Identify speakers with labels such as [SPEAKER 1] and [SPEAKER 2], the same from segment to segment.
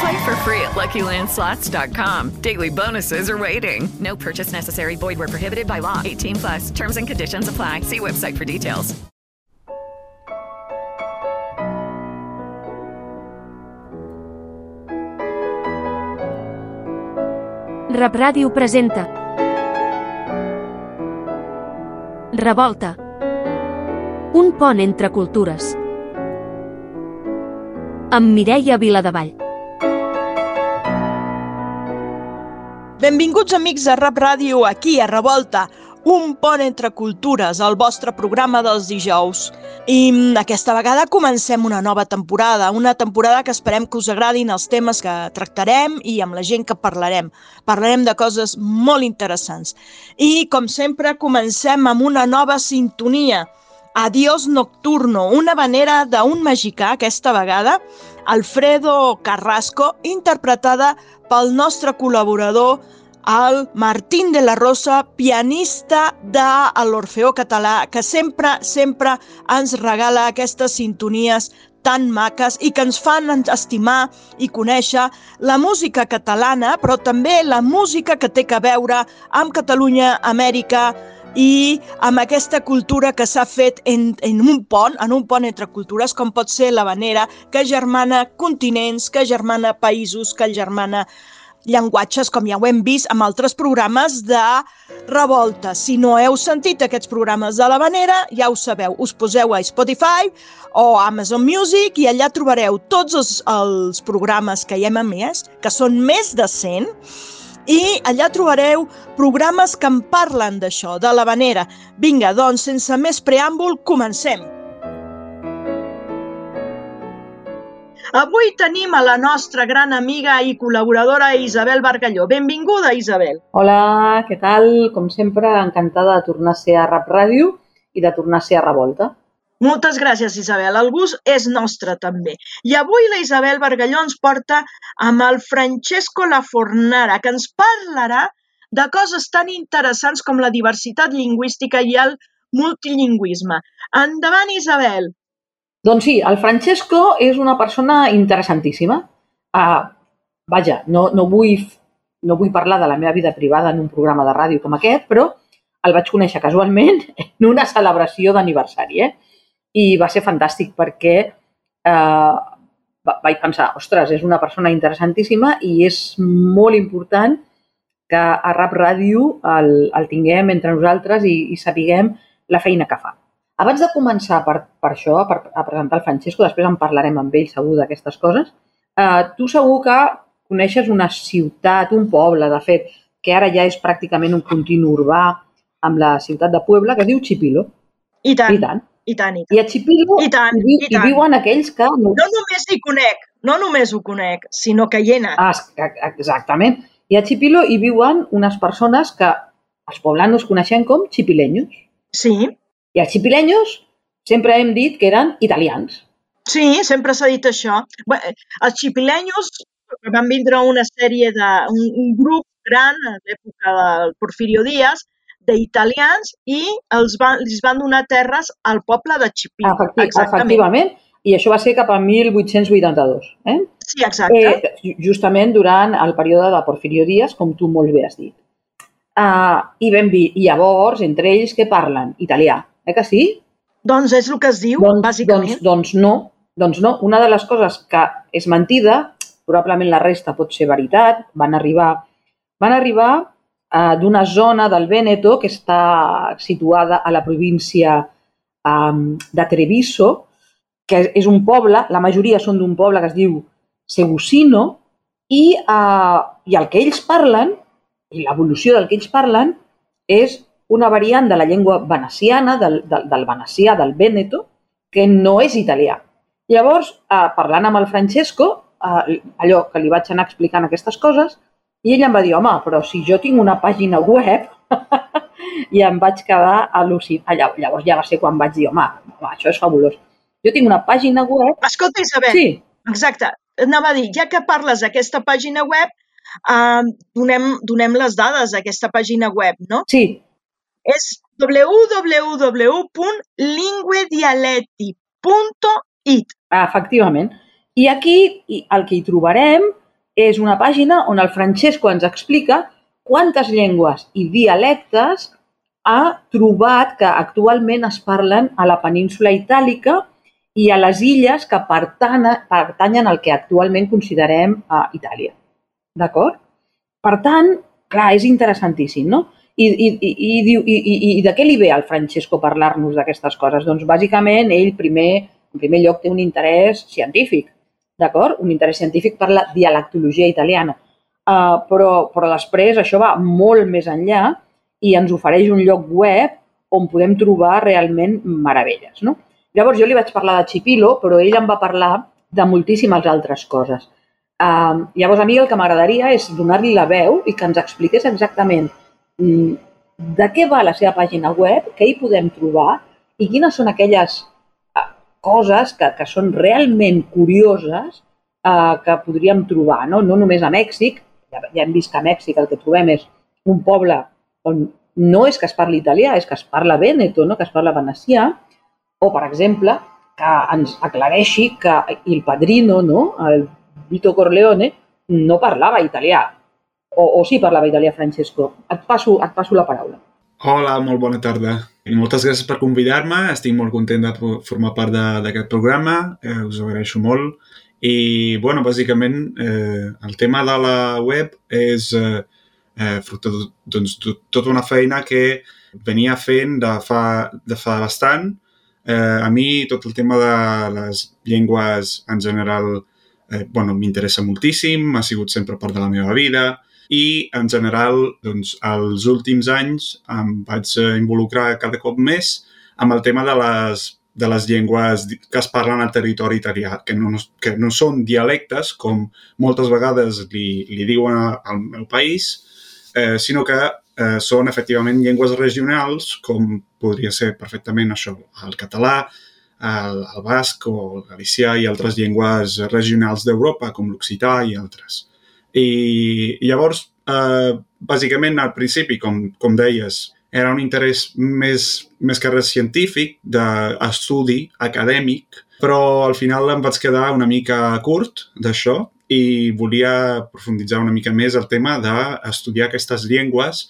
[SPEAKER 1] Play for free at LuckyLandSlots.com. Daily bonuses are waiting. No purchase necessary. Void where prohibited by law. 18 plus. Terms and conditions apply. See website for details.
[SPEAKER 2] Rap Ràdio presenta Revolta Un pont entre cultures amb Mireia Viladevall
[SPEAKER 3] Benvinguts amics de Rap Ràdio aquí a Revolta, un pont entre cultures, el vostre programa dels dijous. I mm, aquesta vegada comencem una nova temporada, una temporada que esperem que us agradin els temes que tractarem i amb la gent que parlarem. Parlarem de coses molt interessants. I, com sempre, comencem amb una nova sintonia. Adiós Nocturno, una vanera d'un mexicà, aquesta vegada, Alfredo Carrasco, interpretada pel nostre col·laborador, el Martín de la Rosa, pianista de l'Orfeó Català, que sempre, sempre ens regala aquestes sintonies tan maques i que ens fan estimar i conèixer la música catalana, però també la música que té que veure amb Catalunya, Amèrica, i amb aquesta cultura que s'ha fet en, en un pont, en un pont entre cultures, com pot ser la vanera, que germana continents, que germana països, que germana llenguatges, com ja ho hem vist amb altres programes de revolta. Si no heu sentit aquests programes de la vanera, ja ho sabeu, us poseu a Spotify o Amazon Music i allà trobareu tots els, els programes que hi hem emès, que són més de 100, i allà trobareu programes que en parlen d'això, de la vanera. Vinga, doncs, sense més preàmbul, comencem. Avui tenim a la nostra gran amiga i col·laboradora Isabel Bargalló. Benvinguda, Isabel.
[SPEAKER 4] Hola, què tal? Com sempre, encantada de tornar a ser a Rap Ràdio i de tornar a ser a Revolta.
[SPEAKER 3] Moltes gràcies, Isabel. El gust és nostre, també. I avui la Isabel Bargalló ens porta amb el Francesco Lafornara, que ens parlarà de coses tan interessants com la diversitat lingüística i el multilingüisme. Endavant, Isabel!
[SPEAKER 4] Doncs sí, el Francesco és una persona interessantíssima. Uh, vaja, no, no, vull, no vull parlar de la meva vida privada en un programa de ràdio com aquest, però el vaig conèixer casualment en una celebració d'aniversari, eh? I va ser fantàstic perquè eh, vaig pensar, ostres, és una persona interessantíssima i és molt important que a Rap Ràdio el, el tinguem entre nosaltres i, i sapiguem la feina que fa. Abans de començar per, per això, per, a presentar el Francesco, després en parlarem amb ell segur d'aquestes coses, eh, tu segur que coneixes una ciutat, un poble, de fet, que ara ja és pràcticament un continu urbà amb la ciutat de Puebla, que es diu Chipilo.
[SPEAKER 3] I tant.
[SPEAKER 4] I tant.
[SPEAKER 3] I tant, i tant.
[SPEAKER 4] I a Chipilo
[SPEAKER 3] I tant,
[SPEAKER 4] hi,
[SPEAKER 3] i tant.
[SPEAKER 4] hi viuen aquells que...
[SPEAKER 3] No només hi conec, no només ho conec, sinó que hi he anat.
[SPEAKER 4] Ah, exactament. I a Chipilo hi viuen unes persones que els poblanos coneixem com chipileños.
[SPEAKER 3] Sí.
[SPEAKER 4] I els chipileños sempre hem dit que eren italians.
[SPEAKER 3] Sí, sempre s'ha dit això. Bé, els chipileños van vindre una sèrie de... un, un grup gran a l'època del Porfirio Díaz d'italians i els van, els van donar terres al poble de Chipilo.
[SPEAKER 4] Efecti efectivament. I això va ser cap a 1882. Eh?
[SPEAKER 3] Sí, exacte.
[SPEAKER 4] Eh, justament durant el període de Porfirio Díaz, com tu molt bé has dit. Uh, i, ben, I llavors, entre ells, què parlen? Italià, eh que sí?
[SPEAKER 3] Doncs és el que es diu,
[SPEAKER 4] doncs,
[SPEAKER 3] bàsicament.
[SPEAKER 4] Doncs, doncs no, doncs no. Una de les coses que és mentida, probablement la resta pot ser veritat, van arribar, van arribar uh, d'una zona del Vèneto que està situada a la província um, de Treviso, que és un poble, la majoria són d'un poble que es diu Segusino, i, uh, i el que ells parlen, i l'evolució del que ells parlen, és una variant de la llengua veneciana, del, del, del venecià, del Veneto, que no és italià. Llavors, uh, parlant amb el Francesco, allò que li vaig anar explicant aquestes coses, i ell em va dir, home, però si jo tinc una pàgina web, i em vaig quedar al·lucinat. Llavors ja va ser quan vaig dir, home, això és fabulós. Jo tinc una pàgina web...
[SPEAKER 3] Escolta, Isabel,
[SPEAKER 4] sí.
[SPEAKER 3] exacte, anava a dir, ja que parles d'aquesta pàgina web, eh, donem, donem les dades d'aquesta pàgina web, no?
[SPEAKER 4] Sí.
[SPEAKER 3] És www.linguedialetti.it
[SPEAKER 4] ah, Efectivament. I aquí el que hi trobarem és una pàgina on el Francesco ens explica quantes llengües i dialectes ha trobat que actualment es parlen a la península itàlica i a les illes que pertanyen al que actualment considerem a Itàlia. D'acord? Per tant, clar, és interessantíssim, no? I, i, i, i, i, i, de què li ve al Francesco parlar-nos d'aquestes coses? Doncs bàsicament ell primer, en primer lloc té un interès científic, d'acord? Un interès científic per la dialectologia italiana. Uh, però, però després això va molt més enllà i ens ofereix un lloc web on podem trobar realment meravelles. No? Llavors jo li vaig parlar de Chipilo, però ell em va parlar de moltíssimes altres coses. Uh, llavors a mi el que m'agradaria és donar-li la veu i que ens expliqués exactament um, de què va la seva pàgina web, què hi podem trobar i quines són aquelles coses que, que són realment curioses uh, que podríem trobar, no? no només a Mèxic, ja, ja hem vist que a Mèxic el que trobem és un poble on no és que es parli italià, és que es parla Veneto, no? que es parla venecià, o, per exemple, que ens aclareixi que el padrino, no? el Vito Corleone, no parlava italià. O, o sí parlava italià, Francesco. Et passo, et passo la paraula.
[SPEAKER 5] Hola, molt bona tarda. I moltes gràcies per convidar-me. Estic molt content de formar part d'aquest programa. Eh, us agraeixo molt. I, bueno, bàsicament, eh, el tema de la web és eh, eh, fruit de doncs, tota una feina que venia fent de fa, de fa bastant. Eh, a mi tot el tema de les llengües en general eh, bueno, m'interessa moltíssim, ha sigut sempre part de la meva vida i en general doncs, els últims anys em vaig involucrar cada cop més amb el tema de les, de les llengües que es parlen al territori italià, que no, que no són dialectes, com moltes vegades li, li diuen al meu país, eh, sinó que eh, són efectivament llengües regionals, com podria ser perfectament això, el català, el, el basc o el galicià i altres llengües regionals d'Europa, com l'occità i altres. I, llavors, eh, bàsicament, al principi, com, com deies, era un interès més, més que res científic, d'estudi acadèmic, però al final em vaig quedar una mica curt d'això i volia profunditzar una mica més el tema d'estudiar aquestes llengües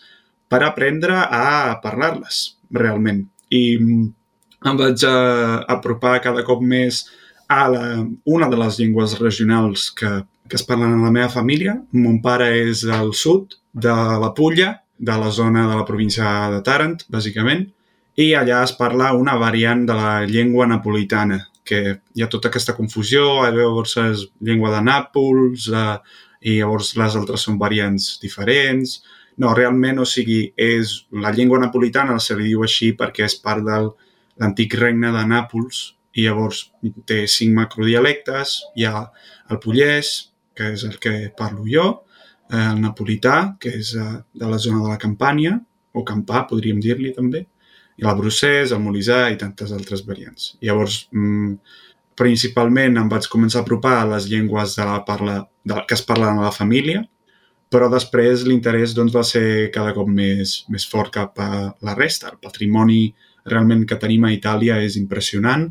[SPEAKER 5] per aprendre a parlar-les realment. I em vaig uh, apropar cada cop més a la, una de les llengües regionals que, que es parlen a la meva família. Mon pare és al sud de la Pulla, de la zona de la província de Tarant, bàsicament, i allà es parla una variant de la llengua napolitana, que hi ha tota aquesta confusió, llavors és llengua de Nàpols, eh, i llavors les altres són variants diferents. No, realment, o sigui, és la llengua napolitana se li diu així perquè és part de l'antic regne de Nàpols i llavors té cinc macrodialectes, hi ha el pollès, que és el que parlo jo, eh, el napolità, que és eh, de la zona de la Campània, o Campà, podríem dir-li també, i el Brussès, el Molisà i tantes altres variants. Llavors, mm, principalment em vaig començar a apropar a les llengües de la parla, de, que es parlen a la família, però després l'interès doncs, va ser cada cop més, més fort cap a la resta. El patrimoni realment que tenim a Itàlia és impressionant,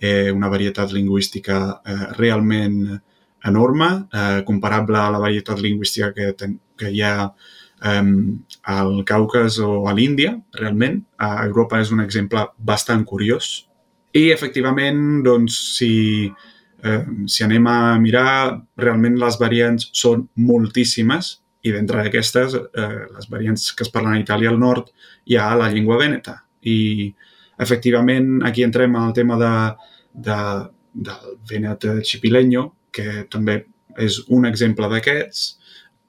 [SPEAKER 5] eh, una varietat lingüística eh, realment enorme, eh, comparable a la varietat lingüística que, ten, que hi ha um, al Caucas o a l'Índia, realment. A Europa és un exemple bastant curiós. I, efectivament, doncs, si, eh, si anem a mirar, realment les variants són moltíssimes i d'entre aquestes, eh, les variants que es parlen a Itàlia al nord, hi ha la llengua vèneta. I efectivament, aquí entrem al tema de, de, del Venet Chipileño, que també és un exemple d'aquests.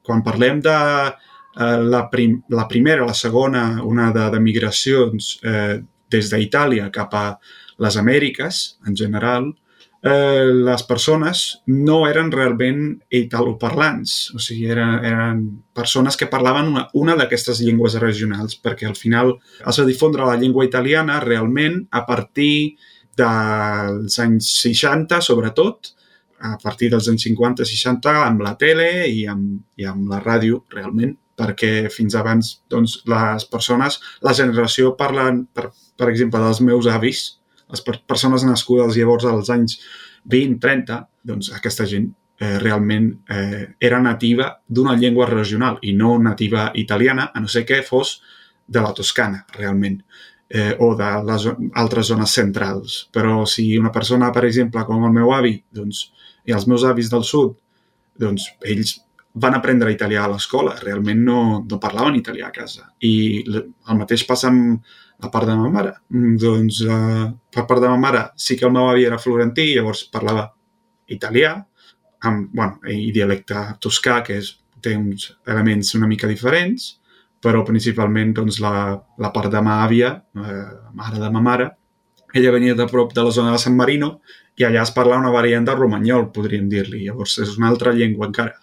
[SPEAKER 5] Quan parlem de eh, la, prim, la primera, la segona onada de migracions eh, des d'Itàlia cap a les Amèriques, en general, eh, les persones no eren realment italoparlants, o sigui, eren, eren persones que parlaven una, una d'aquestes llengües regionals, perquè al final es va difondre la llengua italiana realment a partir dels anys 60, sobretot, a partir dels anys 50-60 amb la tele i amb, i amb la ràdio, realment, perquè fins abans doncs, les persones, la generació parlen, per, per exemple, dels meus avis, les persones nascudes llavors als anys 20-30, doncs aquesta gent eh, realment eh, era nativa d'una llengua regional i no nativa italiana, a no ser que fos de la Toscana, realment, eh, o de les altres zones centrals. Però si una persona, per exemple, com el meu avi, doncs, i els meus avis del sud, doncs ells van aprendre italià a l'escola, realment no, no parlaven italià a casa. I el mateix passa amb la part de ma mare. Mm, doncs eh, per part de ma mare sí que el meu avi era florentí, llavors parlava italià, amb, bueno, i dialecte toscà, que és, té uns elements una mica diferents, però principalment doncs, la, la part de ma àvia, eh, mare de ma mare, ella venia de prop de la zona de San Marino i allà es parla una variant de romanyol, podríem dir-li. Llavors és una altra llengua encara.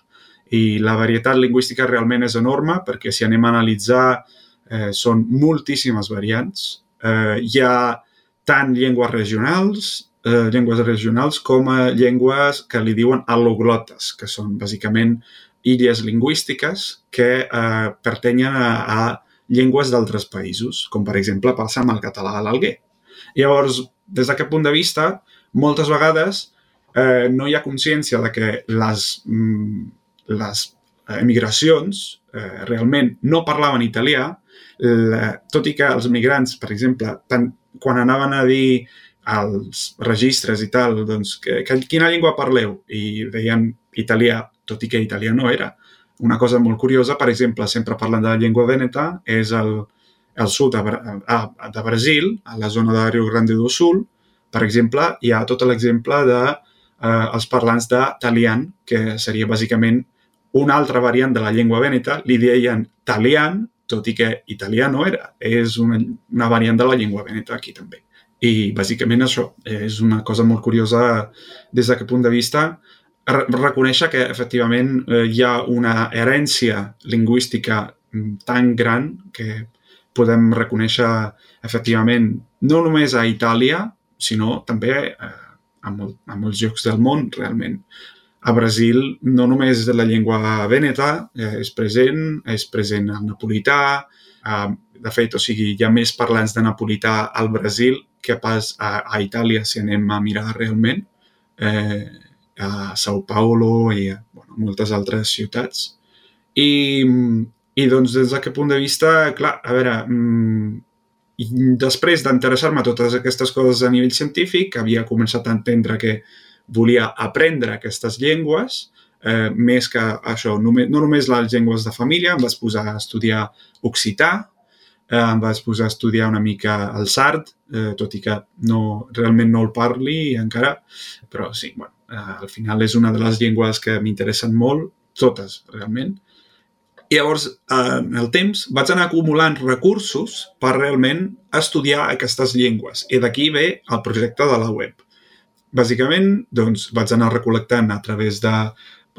[SPEAKER 5] I la varietat lingüística realment és enorme perquè si anem a analitzar eh, són moltíssimes variants. Eh, hi ha tant llengües regionals, eh, llengües regionals com a llengües que li diuen al·loglotes, que són bàsicament illes lingüístiques que eh, pertanyen a, a llengües d'altres països, com per exemple passa amb el català a l'Alguer. Llavors, des d'aquest punt de vista, moltes vegades eh, no hi ha consciència de que les, mm, les emigracions eh, realment no parlaven italià, la, tot i que els migrants, per exemple, tant, quan anaven a dir als registres i tal, doncs, que, que, quina llengua parleu? I deien italià, tot i que italià no era. Una cosa molt curiosa, per exemple, sempre parlant de la llengua veneta, és el, el sud de, a, de Brasil, a la zona de Rio Grande do Sul, per exemple, hi ha tot l'exemple de eh, els parlants de talian, que seria bàsicament una altra variant de la llengua veneta, li deien talian, tot i que italià no era. És una, una variant de la llengua veneta aquí també. I bàsicament això és una cosa molt curiosa des d'aquest punt de vista reconèixer que efectivament eh, hi ha una herència lingüística mm, tan gran que podem reconèixer efectivament no només a Itàlia, sinó també eh, a, molt, a molts llocs del món, realment. A Brasil no només la llengua veneta eh, és present, és present el napolità, eh, de fet, o sigui, hi ha més parlants de napolità al Brasil que pas a, a Itàlia, si anem a mirar realment, eh, a Sao Paulo i a bueno, moltes altres ciutats. I, i doncs, des d'aquest punt de vista, clar, a veure, mmm, i després d'interessar-me totes aquestes coses a nivell científic, havia començat a entendre que volia aprendre aquestes llengües, eh, més que això, només, no només les llengües de família, em vaig posar a estudiar occità, eh, em vaig posar a estudiar una mica el sard, eh, tot i que no, realment no el parli encara, però sí, bueno, eh, al final és una de les llengües que m'interessen molt, totes, realment, i llavors, en el temps, vaig anar acumulant recursos per realment estudiar aquestes llengües. I d'aquí ve el projecte de la web. Bàsicament, doncs, vaig anar recol·lectant a través de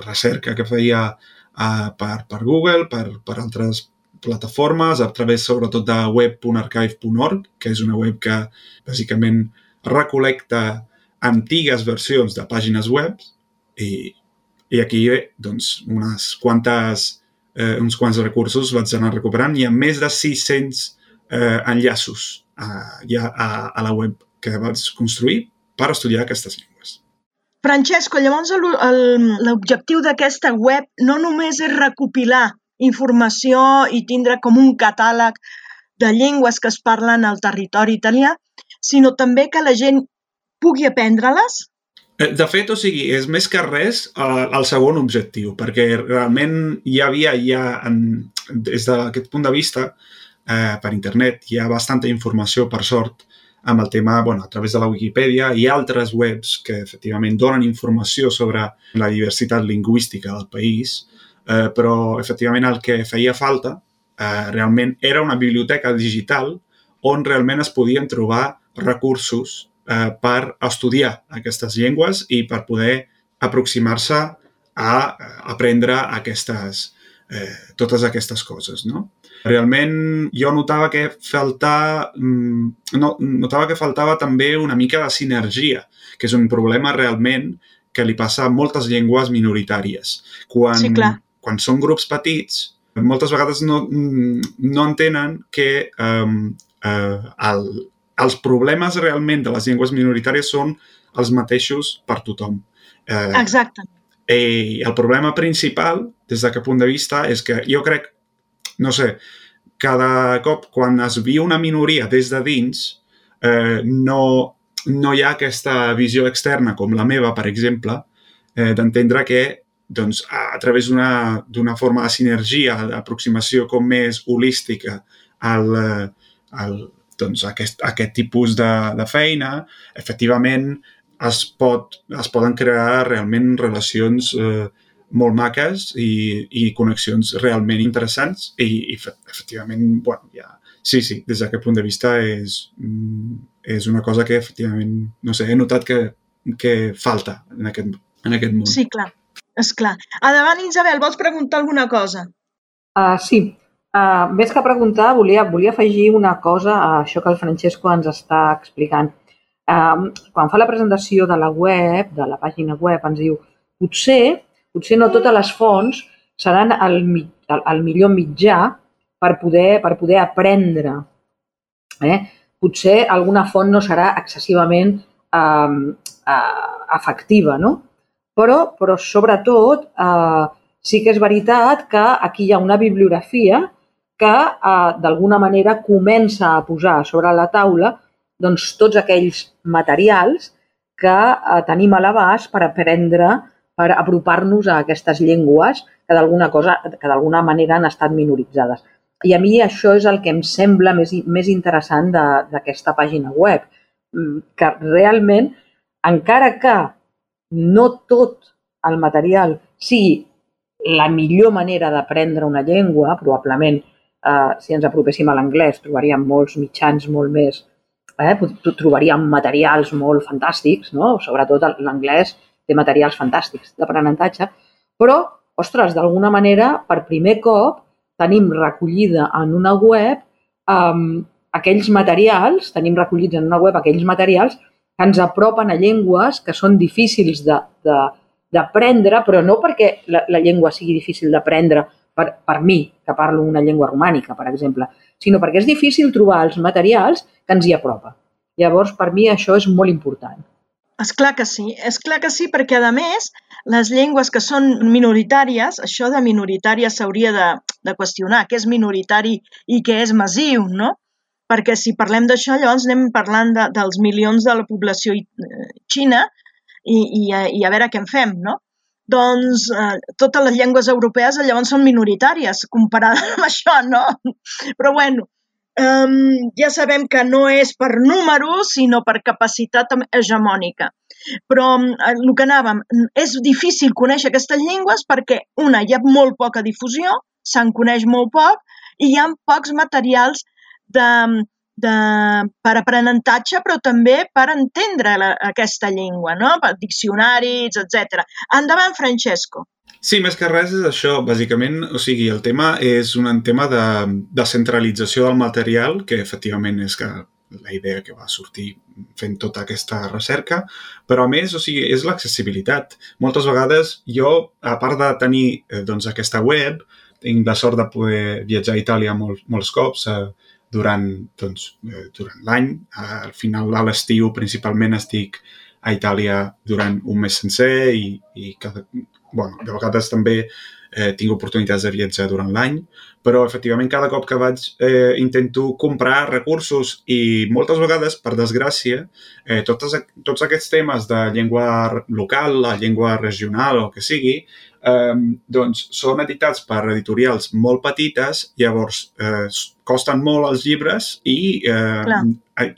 [SPEAKER 5] recerca que feia uh, per, per Google, per, per altres plataformes, a través sobretot de web.archive.org, que és una web que bàsicament recol·lecta antigues versions de pàgines web i, i aquí doncs, unes quantes eh, uns quants recursos vaig anar recuperant. Hi ha més de 600 eh, enllaços eh, ja a, a la web que vaig construir per estudiar aquestes llengües.
[SPEAKER 3] Francesco, llavors l'objectiu d'aquesta web no només és recopilar informació i tindre com un catàleg de llengües que es parlen al territori italià, sinó també que la gent pugui aprendre-les
[SPEAKER 5] de fet, o sigui, és més que res eh, el segon objectiu, perquè realment hi havia ja, en, des d'aquest punt de vista, eh, per internet, hi ha bastanta informació, per sort, amb el tema, bueno, a través de la Wikipedia i altres webs que efectivament donen informació sobre la diversitat lingüística del país, eh, però efectivament el que feia falta eh, realment era una biblioteca digital on realment es podien trobar recursos eh, per estudiar aquestes llengües i per poder aproximar-se a aprendre aquestes, eh, totes aquestes coses, no? Realment jo notava que faltava, mm, no, notava que faltava també una mica de sinergia, que és un problema realment que li passa a moltes llengües minoritàries. Quan,
[SPEAKER 3] Sí, clar.
[SPEAKER 5] quan són grups petits, moltes vegades no, no entenen que um, uh, el, els problemes realment de les llengües minoritàries són els mateixos per tothom. Eh,
[SPEAKER 3] Exacte.
[SPEAKER 5] i el problema principal, des d'aquest punt de vista, és que jo crec, no sé, cada cop quan es viu una minoria des de dins, eh, no, no hi ha aquesta visió externa, com la meva, per exemple, eh, d'entendre que doncs, a, a través d'una d'una forma de sinergia, d'aproximació com més holística al, eh, al, doncs, aquest, aquest tipus de, de feina, efectivament es, pot, es poden crear realment relacions eh, molt maques i, i connexions realment interessants i, i efectivament, bueno, ja, sí, sí, des d'aquest punt de vista és, mm, és una cosa que efectivament, no sé, he notat que, que falta en aquest, en aquest món.
[SPEAKER 3] Sí, clar. És clar. Endavant, Isabel, vols preguntar alguna cosa?
[SPEAKER 4] Uh, sí. Uh, més que preguntar, volia, volia afegir una cosa a això que el Francesco ens està explicant. Uh, quan fa la presentació de la web, de la pàgina web, ens diu potser, potser no totes les fonts seran el, el, el millor mitjà per poder, per poder aprendre. Eh? Potser alguna font no serà excessivament uh, uh, efectiva, no? Però, però sobretot, eh, sí que és veritat que aquí hi ha una bibliografia que eh, d'alguna manera comença a posar sobre la taula doncs, tots aquells materials que eh, tenim a l'abast per aprendre, per apropar-nos a aquestes llengües que d'alguna cosa, que d'alguna manera han estat minoritzades. I a mi això és el que em sembla més, més interessant d'aquesta pàgina web, que realment, encara que no tot el material sigui la millor manera d'aprendre una llengua, probablement eh, si ens apropéssim a l'anglès trobaríem molts mitjans molt més, eh, trobaríem materials molt fantàstics, no? sobretot l'anglès té materials fantàstics d'aprenentatge, però, ostres, d'alguna manera, per primer cop, tenim recollida en una web um, aquells materials, tenim recollits en una web aquells materials que ens apropen a llengües que són difícils d'aprendre, però no perquè la, la llengua sigui difícil d'aprendre per, per mi, que parlo una llengua romànica, per exemple, sinó perquè és difícil trobar els materials que ens hi apropa. Llavors, per mi això és molt important.
[SPEAKER 3] És clar que sí, és clar que sí, perquè a més, les llengües que són minoritàries, això de minoritària s'hauria de, de qüestionar, què és minoritari i què és massiu, no? Perquè si parlem d'això, llavors anem parlant de, dels milions de la població xina i, i, i a veure què en fem, no? Doncs eh, totes les llengües europees llavors són minoritàries comparades amb això, no? Però bueno, um, ja sabem que no és per números, sinó per capacitat hegemònica. Però el que anàvem, és difícil conèixer aquestes llengües perquè, una, hi ha molt poca difusió, se'n coneix molt poc, i hi ha pocs materials de, de, per aprenentatge, però també per entendre la, aquesta llengua, no? per diccionaris, etc. Endavant, Francesco.
[SPEAKER 5] Sí, més que res és això, bàsicament, o sigui, el tema és un tema de, de centralització del material, que efectivament és que la idea que va sortir fent tota aquesta recerca, però a més, o sigui, és l'accessibilitat. Moltes vegades jo, a part de tenir eh, doncs, aquesta web, tinc la sort de poder viatjar a Itàlia molts, molts cops eh, durant, doncs, eh, durant l'any. Al final, a l'estiu, principalment estic a Itàlia durant un mes sencer i, i cada, bueno, de vegades també eh, tinc oportunitats de viatjar durant l'any, però efectivament cada cop que vaig eh, intento comprar recursos i moltes vegades, per desgràcia, eh, totes, tots aquests temes de llengua local, la llengua regional o que sigui, eh, doncs són editats per editorials molt petites, llavors eh, costen molt els llibres i eh,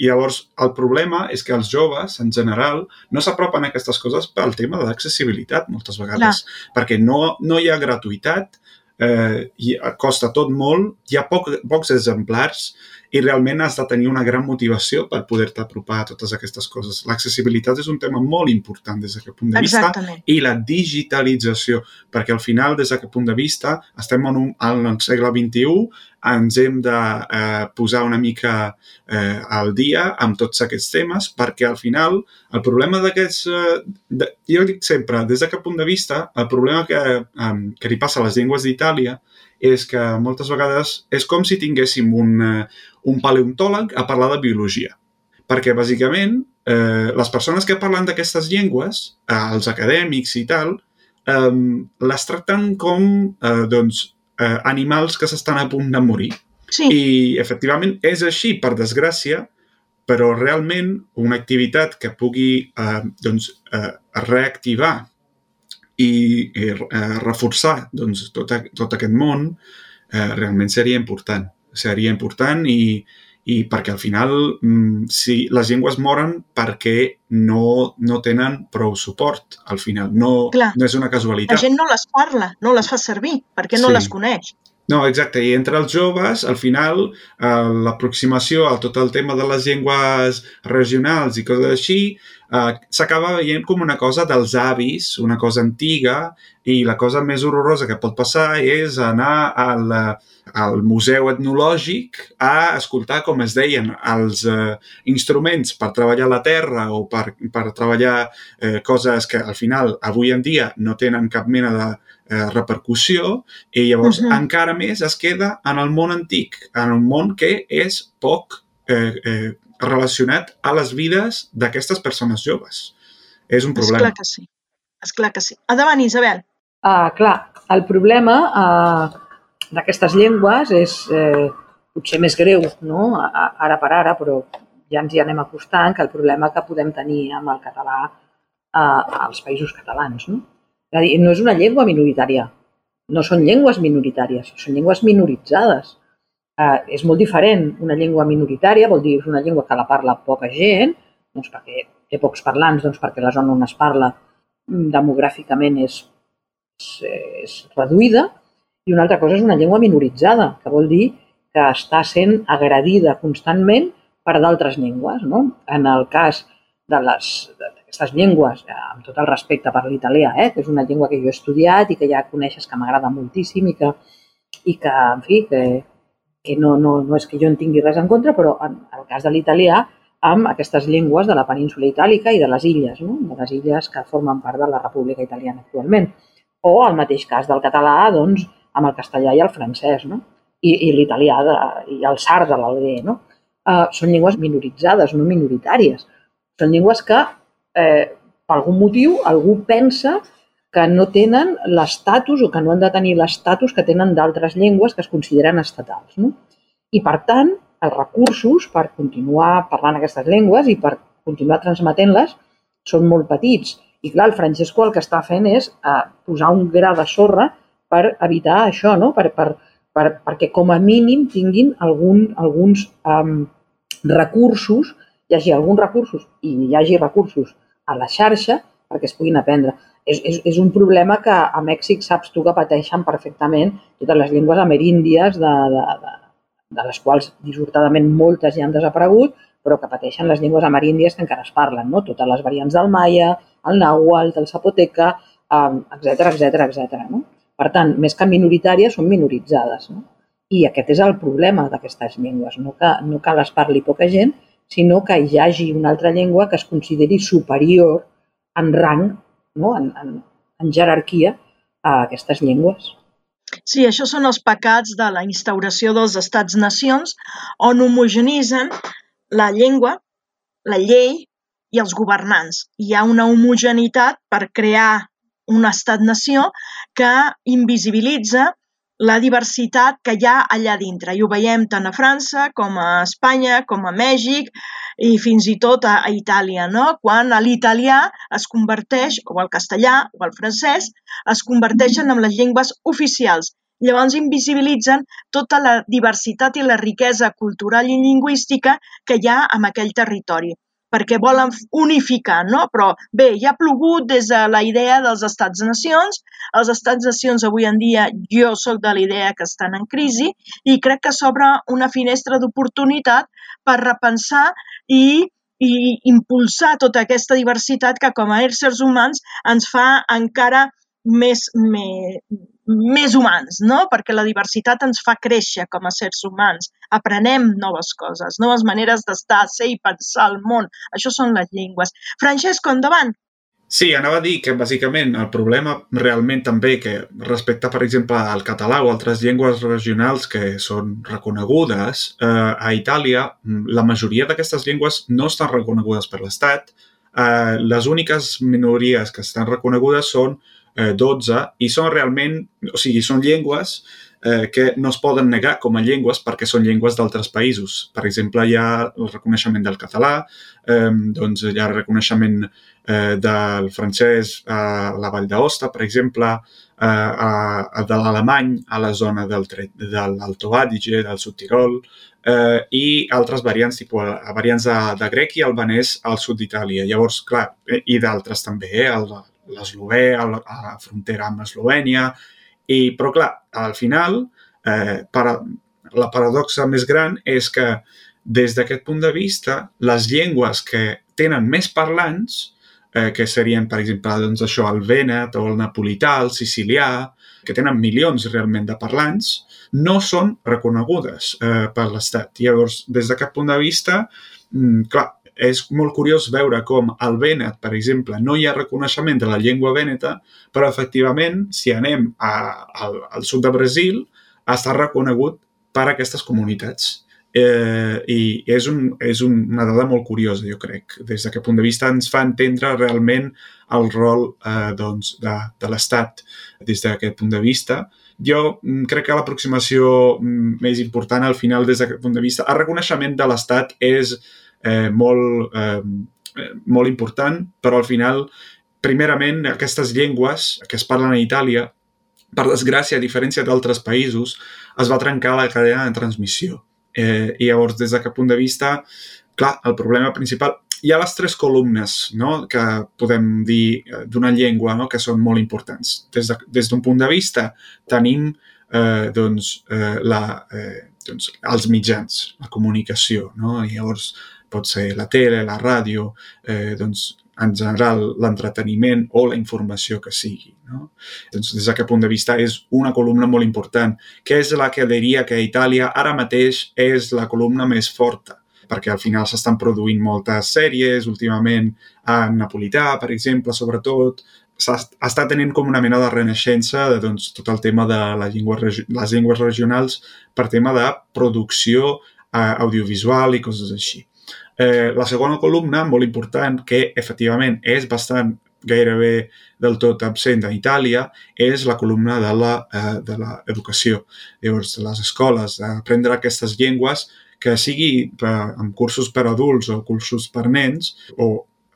[SPEAKER 5] llavors el problema és que els joves, en general, no s'apropen a aquestes coses pel tema de l'accessibilitat moltes vegades, Clar. perquè no, no hi ha gratuïtat, eh, i costa tot molt, hi ha poc, pocs exemplars i realment has de tenir una gran motivació per poder-te apropar a totes aquestes coses. L'accessibilitat és un tema molt important des d'aquest punt de vista
[SPEAKER 3] Exactament.
[SPEAKER 5] i la digitalització, perquè al final, des d'aquest punt de vista, estem en un, en el segle XXI, ens hem de eh, posar una mica eh, al dia amb tots aquests temes, perquè al final el problema d'aquests... Eh, jo dic sempre, des d'aquest punt de vista, el problema que, eh, que li passa a les llengües d'Itàlia és que moltes vegades és com si tinguéssim un, eh, un paleontòleg a parlar de biologia. Perquè, bàsicament, eh, les persones que parlen d'aquestes llengües, eh, els acadèmics i tal, eh, les tracten com eh, doncs, eh, animals que s'estan a punt de morir.
[SPEAKER 3] Sí.
[SPEAKER 5] I, efectivament, és així, per desgràcia, però realment una activitat que pugui eh, doncs, eh, reactivar i eh, reforçar doncs, tot, tot aquest món eh, realment seria important. Seria important i, i perquè al final mm, si les llengües moren perquè no, no tenen prou suport al final, no,
[SPEAKER 3] Clar.
[SPEAKER 5] no és una casualitat.
[SPEAKER 3] La gent no les parla, no les fa servir, perquè no
[SPEAKER 5] Sí.
[SPEAKER 3] les coneix.
[SPEAKER 5] No, exacte. I entre els joves, al final, eh, l'aproximació a tot el tema de les llengües regionals i coses així eh, s'acaba veient com una cosa dels avis, una cosa antiga, i la cosa més horrorosa que pot passar és anar al, eh, al museu etnològic a escoltar, com es deien, els eh, instruments per treballar la terra o per, per treballar eh, coses que al final, avui en dia, no tenen cap mena de eh, repercussió i llavors
[SPEAKER 3] Mhm.
[SPEAKER 5] encara més es queda en el món antic, en un món que és poc eh, eh, relacionat a les vides d'aquestes persones joves. És un problema.
[SPEAKER 3] Esclar que sí. Esclar que sí. Endavant, Isabel.
[SPEAKER 4] Uh, clar, el problema uh, d'aquestes llengües és eh, potser més greu, no? A- a- ara per ara, però ja ens hi anem acostant, que el problema que podem tenir amb el català uh, als països catalans. No? És a dir, no és una llengua minoritària, no són llengües minoritàries, són llengües minoritzades. Uh, és molt diferent. Una llengua minoritària vol dir una llengua que la parla poca gent, doncs perquè té pocs parlants, doncs perquè la zona on es parla mm, demogràficament és, és, és reduïda, i una altra cosa és una llengua minoritzada, que vol dir que està sent agredida constantment per d'altres llengües. No? En el cas de les d'aquestes llengües, eh, amb tot el respecte per l'italià, eh, que és una llengua que jo he estudiat i que ja coneixes que m'agrada moltíssim i que, i que en fi, que, que no, no, no és que jo en tingui res en contra, però en el cas de l'italià, amb aquestes llengües de la península itàlica i de les illes, no? de les illes que formen part de la República Italiana actualment. O el mateix cas del català, doncs, amb el castellà i el francès, no? I, i l'italià i el sard de l'alguer, no? Uh, són llengües minoritzades, no minoritàries. Són llengües que, eh, per algun motiu, algú pensa que no tenen l'estatus o que no han de tenir l'estatus que tenen d'altres llengües que es consideren estatals. No? I, per tant, els recursos per continuar parlant aquestes llengües i per continuar transmetent-les són molt petits. I, clar, el Francesco el que està fent és eh, posar un gra de sorra per evitar això, no? per, per, per, perquè com a mínim tinguin algun, alguns um, recursos, hi hagi alguns recursos i hi hagi recursos a la xarxa perquè es puguin aprendre. És, és, és un problema que a Mèxic saps tu que pateixen perfectament totes les llengües ameríndies, de, de, de, de les quals dissortadament moltes ja han desaparegut, però que pateixen les llengües ameríndies que encara es parlen, no? totes les variants del maia, el nàhuatl, el zapoteca, etc etc etc. no? Per tant, més que minoritàries, són minoritzades. No? I aquest és el problema d'aquestes llengües, no que, no que les parli poca gent, sinó que hi hagi una altra llengua que es consideri superior en rang, no? en, en, en jerarquia, a aquestes llengües.
[SPEAKER 3] Sí, això són els pecats de la instauració dels estats-nacions on homogenitzen la llengua, la llei i els governants. Hi ha una homogeneïtat per crear un estat-nació que invisibilitza la diversitat que hi ha allà dintre. I ho veiem tant a França com a Espanya, com a Mèxic i fins i tot a, a Itàlia, no? quan l'italià es converteix, o el castellà o el francès, es converteixen en les llengües oficials. Llavors invisibilitzen tota la diversitat i la riquesa cultural i lingüística que hi ha en aquell territori perquè volen unificar, no? Però bé, ja ha plogut des de la idea dels estats-nacions. Els estats-nacions avui en dia jo sóc de la idea que estan en crisi i crec que s'obre una finestra d'oportunitat per repensar i i impulsar tota aquesta diversitat que com a éssers humans ens fa encara més, més, més humans, no? perquè la diversitat ens fa créixer com a sers humans. Aprenem noves coses, noves maneres d'estar, ser i pensar al món. Això són les llengües. Francesco, endavant!
[SPEAKER 5] Sí, anava a dir que bàsicament el problema realment també que respecte, per exemple, al català o altres llengües regionals que són reconegudes, eh, a Itàlia la majoria d'aquestes llengües no estan reconegudes per l'Estat. Eh, les úniques minories que estan reconegudes són 12 i són realment, o sigui, són llengües eh, que no es poden negar com a llengües perquè són llengües d'altres països. Per exemple, hi ha el reconeixement del català, eh, doncs hi ha el reconeixement eh, del francès a la Vall d'Aosta, per exemple, eh, a, a de l'alemany a la zona del, de l'Alto Adige, del Sud Tirol, eh, i altres variants, tipus variants de, de grec i albanès al sud d'Itàlia. Llavors, clar, eh, i d'altres també, eh, l'eslovè, a la frontera amb Eslovènia, i, però clar, al final, eh, para, la paradoxa més gran és que des d'aquest punt de vista, les llengües que tenen més parlants, eh, que serien, per exemple, doncs això, el vènet o el napolità, el sicilià, que tenen milions realment de parlants, no són reconegudes eh, per l'Estat. Llavors, des d'aquest punt de vista, mm, clar, és molt curiós veure com al Vènet, per exemple, no hi ha reconeixement de la llengua vèneta, però efectivament, si anem a, al, al sud de Brasil, està reconegut per aquestes comunitats. Eh, I és, un, és una dada molt curiosa, jo crec. Des d'aquest punt de vista ens fa entendre realment el rol eh, doncs, de, de l'Estat des d'aquest punt de vista. Jo mm, crec que l'aproximació mm, més important al final des d'aquest punt de vista, el reconeixement de l'Estat és eh, molt, eh, molt important, però al final, primerament, aquestes llengües que es parlen a Itàlia, per desgràcia, a diferència d'altres països, es va trencar la cadena de transmissió. Eh, I llavors, des d'aquest punt de vista, clar, el problema principal... Hi ha les tres columnes no?, que podem dir eh, d'una llengua no?, que són molt importants. Des d'un de, des punt de vista tenim eh, doncs, eh, la, eh, doncs, els mitjans, la comunicació. No? I llavors pot ser la tele, la ràdio, eh, doncs, en general l'entreteniment o la informació que sigui. No? Doncs, des d'aquest punt de vista és una columna molt important, que és la que diria que a Itàlia ara mateix és la columna més forta perquè al final s'estan produint moltes sèries últimament en napolità, per exemple, sobretot, està tenint com una mena de renaixença de doncs, tot el tema de la llengua, les llengües regionals per tema de producció eh, audiovisual i coses així. Eh, la segona columna, molt important, que efectivament és bastant gairebé del tot absent a Itàlia, és la columna de l'educació. Eh, Llavors, les escoles, aprendre aquestes llengües que sigui per, amb cursos per adults o cursos per nens o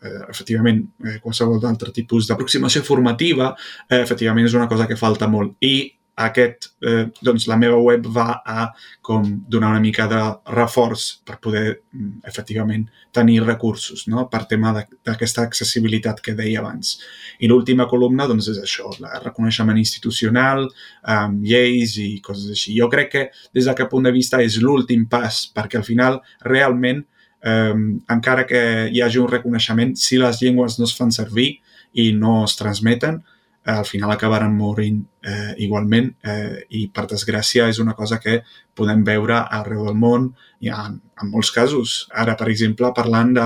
[SPEAKER 5] eh, efectivament, eh, qualsevol altre tipus d'aproximació formativa, eh, efectivament és una cosa que falta molt. I aquest, eh, doncs la meva web va a com donar una mica de reforç per poder mm, efectivament tenir recursos no? per tema d'aquesta accessibilitat que deia abans. I l'última columna doncs, és això, el reconeixement institucional, amb lleis i coses així. Jo crec que des d'aquest punt de vista és l'últim pas perquè al final realment eh, encara que hi hagi un reconeixement, si les llengües no es fan servir i no es transmeten, Eh, al final acabaran morint eh, igualment eh, i per desgràcia és una cosa que podem veure arreu del món i en, en molts casos. Ara, per exemple, parlant de,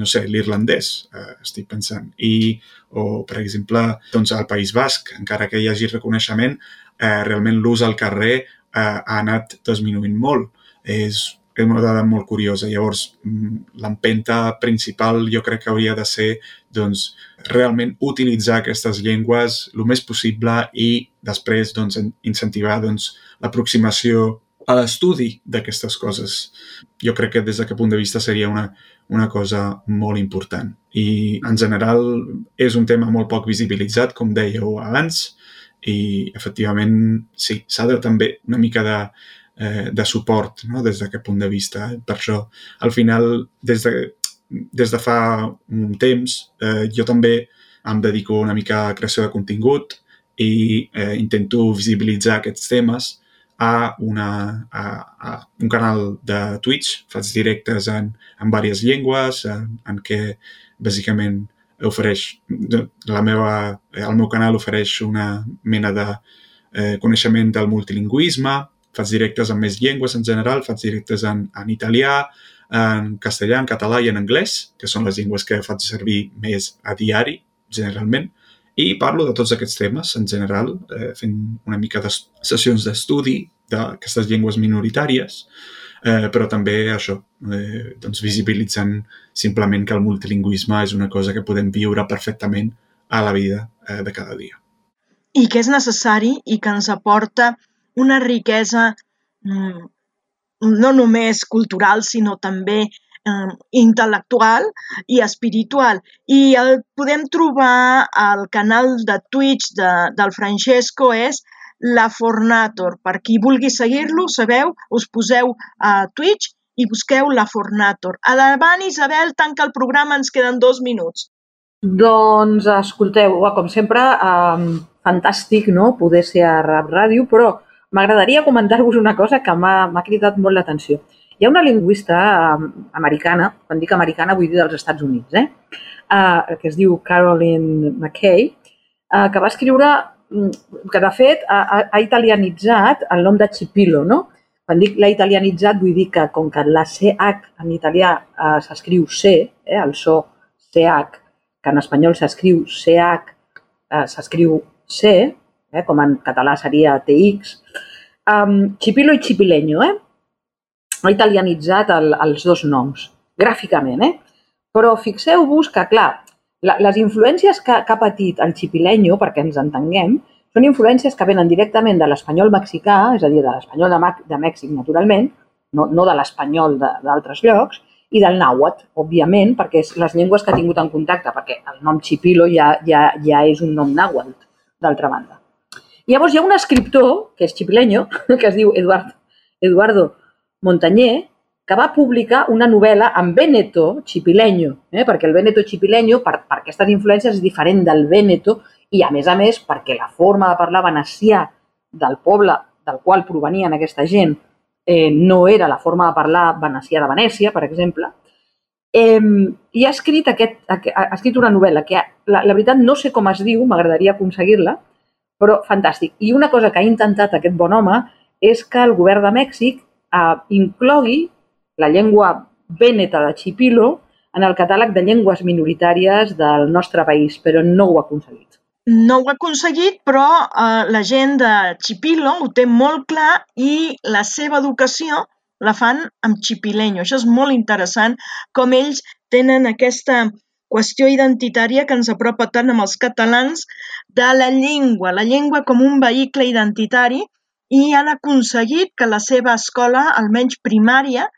[SPEAKER 5] no sé, l'irlandès, eh, estic pensant, i, o, per exemple, doncs, al País Basc, encara que hi hagi reconeixement, eh, realment l'ús al carrer eh, ha anat disminuint molt. És és una dada molt curiosa. Llavors, mm, l'empenta principal jo crec que hauria de ser doncs, realment utilitzar aquestes llengües el més possible i després doncs, incentivar doncs, l'aproximació a l'estudi d'aquestes coses. Jo crec que des d'aquest punt de vista seria una, una cosa molt important. I en general és un tema molt poc visibilitzat, com dèieu abans, i efectivament sí, s'ha de també una mica de, eh, de suport no? des d'aquest punt de vista. Per això, al final, des de, des de fa un temps, eh, jo també em dedico una mica a creació de contingut i eh, intento visibilitzar aquests temes a, una, a, a un canal de Twitch, faig directes en, en diverses llengües, en, en què bàsicament ofereix, la meva, el meu canal ofereix una mena de eh, coneixement del multilingüisme, faig directes en més llengües en general, faig directes en, en italià, en castellà, en català i en anglès, que són les llengües que faig servir més a diari, generalment, i parlo de tots aquests temes en general, eh, fent una mica de sessions d'estudi d'aquestes llengües minoritàries, eh, però també això, eh, doncs visibilitzant simplement que el multilingüisme és una cosa que podem viure perfectament a la vida eh, de cada dia.
[SPEAKER 3] I que és necessari i que ens aporta una riquesa mm, no només cultural, sinó també eh, intel·lectual i espiritual. I el podem trobar al canal de Twitch de, del Francesco és la Fornator. Per qui vulgui seguir-lo, sabeu, us poseu a Twitch i busqueu la Fornator. Adavant, Isabel, tanca el programa, ens queden dos minuts.
[SPEAKER 4] Doncs escolteu, com sempre, eh, fantàstic no? poder ser a Rap Ràdio, però m'agradaria comentar-vos una cosa que m'ha cridat molt l'atenció. Hi ha una lingüista eh, americana, quan dic americana vull dir dels Estats Units, eh? Uh, que es diu Caroline McKay, uh, que va escriure, mm, que de fet ha, ha italianitzat el nom de Chipilo, no? Quan dic l'ha italianitzat vull dir que com que la CH en italià uh, s'escriu C, eh, el so CH, que en espanyol s'escriu CH, s'escriu C, eh, com en català seria TX, um, Chipilo i Chipileño, eh? ha italianitzat el, els dos noms, gràficament, eh? Però fixeu-vos que, clar, la, les influències que, que ha patit el Chipileño, perquè ens entenguem, són influències que venen directament de l'espanyol mexicà, és a dir, de l'espanyol de, de Mèxic, naturalment, no, no de l'espanyol d'altres llocs, i del nàhuatl, òbviament, perquè és les llengües que ha tingut en contacte, perquè el nom Chipilo ja, ja, ja és un nom nàhuatl, d'altra banda. Llavors hi ha un escriptor, que és xipileño, que es diu Eduard, Eduardo Montañé, que va publicar una novel·la en Veneto xipileño, eh? perquè el Veneto xipileño, per, per aquestes influències, és diferent del Veneto i, a més a més, perquè la forma de parlar venecià del poble del qual provenien aquesta gent eh, no era la forma de parlar venecià de Venècia, per exemple, eh, i ha escrit, aquest, ha escrit una novel·la que, la, la veritat, no sé com es diu, m'agradaria aconseguir-la, però fantàstic. I una cosa que ha intentat aquest bon home és que el govern de Mèxic eh, inclogui la llengua vèneta de Chipilo en el catàleg de llengües minoritàries del nostre país, però no ho ha aconseguit.
[SPEAKER 3] No ho ha aconseguit, però eh, la gent de Chipilo ho té molt clar i la seva educació la fan amb xipileño. Això és molt interessant, com ells tenen aquesta qüestió identitària que ens apropa tant amb els catalans de la llengua, la llengua com un vehicle identitari i han aconseguit que la seva escola, almenys primària,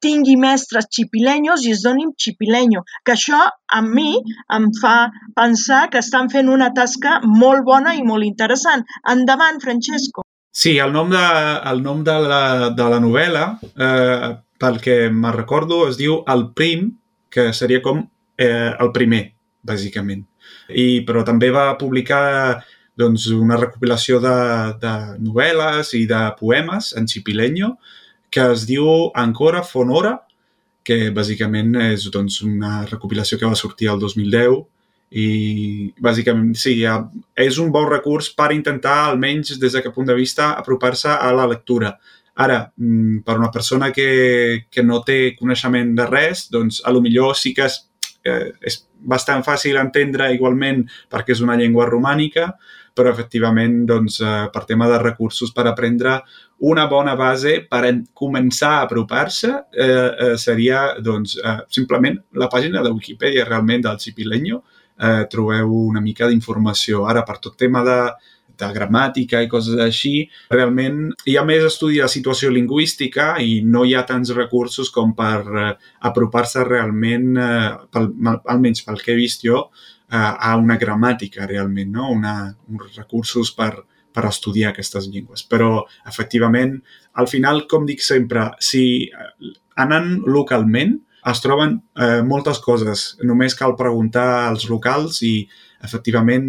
[SPEAKER 3] tingui mestres xipilenyos i es donin xipilenyo, que això a mi em fa pensar que estan fent una tasca molt bona i molt interessant. Endavant, Francesco.
[SPEAKER 5] Sí, el nom de, el nom de, la, de la novel·la, eh, pel que me'n recordo, es diu El Prim, que seria com eh, el primer, bàsicament. I, però també va publicar doncs, una recopilació de, de novel·les i de poemes en xipileño que es diu Ancora Fonora, que bàsicament és doncs, una recopilació que va sortir el 2010 i bàsicament sí, és un bon recurs per intentar, almenys des d'aquest punt de vista, apropar-se a la lectura. Ara, mm, per una persona que, que no té coneixement de res, doncs a lo millor sí que és eh, és bastant fàcil entendre igualment perquè és una llengua romànica, però efectivament doncs, eh, per tema de recursos per aprendre una bona base per començar a apropar-se eh, eh, seria doncs, eh, simplement la pàgina de Wikipedia realment del Chipileño. Eh, trobeu una mica d'informació. Ara, per tot tema de, de gramàtica i coses així, realment hi ha més estudi de situació lingüística i no hi ha tants recursos com per eh, apropar-se realment, eh, pel, almenys pel que he vist jo, eh, a una gramàtica realment, no? una, uns recursos per, per estudiar aquestes llengües. Però, efectivament, al final, com dic sempre, si anant localment, es troben eh, moltes coses. Només cal preguntar als locals i, efectivament,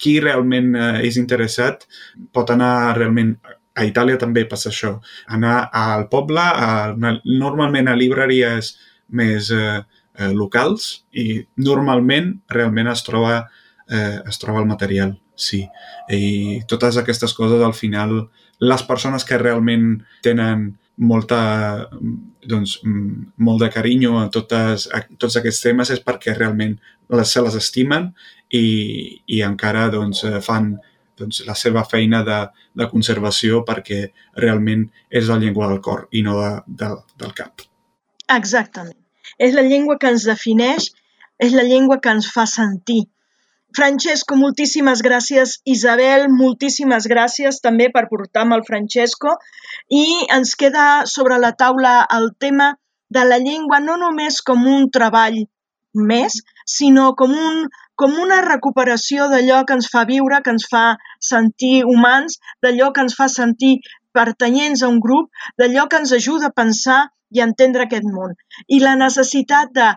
[SPEAKER 5] qui realment eh, és interessat pot anar realment a Itàlia també passa això. Anar al poble, a, normalment a llibreries més eh, eh, locals i normalment realment es troba, eh, es troba el material, sí. I totes aquestes coses al final les persones que realment tenen molta, doncs, molt de carinyo a, totes, a tots aquests temes és perquè realment les, se les estimen i, i encara doncs, eh, fan doncs, la seva feina de, de conservació perquè realment és la llengua del cor i no de, de, del cap.
[SPEAKER 3] Exactament. És la llengua que ens defineix, és la llengua que ens fa sentir. Francesco, moltíssimes gràcies. Isabel, moltíssimes gràcies també per portar-me el Francesco. I ens queda sobre la taula el tema de la llengua no només com un treball més, sinó com, un, com una recuperació d'allò que ens fa viure, que ens fa sentir humans, d'allò que ens fa sentir pertanyents a un grup, d'allò que ens ajuda a pensar i a entendre aquest món. I la necessitat de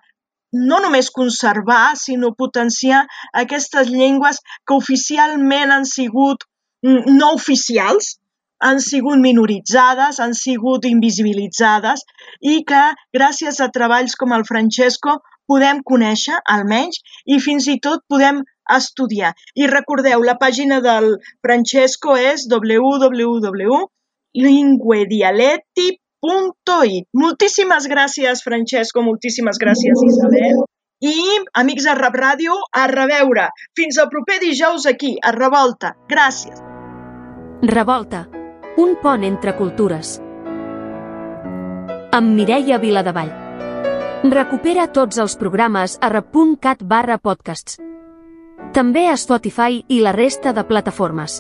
[SPEAKER 3] no només conservar, sinó potenciar aquestes llengües que oficialment han sigut mm, no oficials, han sigut minoritzades, han sigut invisibilitzades i que gràcies a treballs com el Francesco podem conèixer, almenys, i fins i tot podem estudiar. I recordeu, la pàgina del Francesco és www.linguedialetti.it. Moltíssimes gràcies, Francesco, moltíssimes gràcies, Isabel. I, amics de Rap Ràdio, a reveure. Fins al proper dijous aquí, a Revolta. Gràcies.
[SPEAKER 2] Revolta, un pont entre cultures. Amb Mireia Viladevall. Recupera tots els programes a rap.cat barra podcasts. També a Spotify i la resta de plataformes.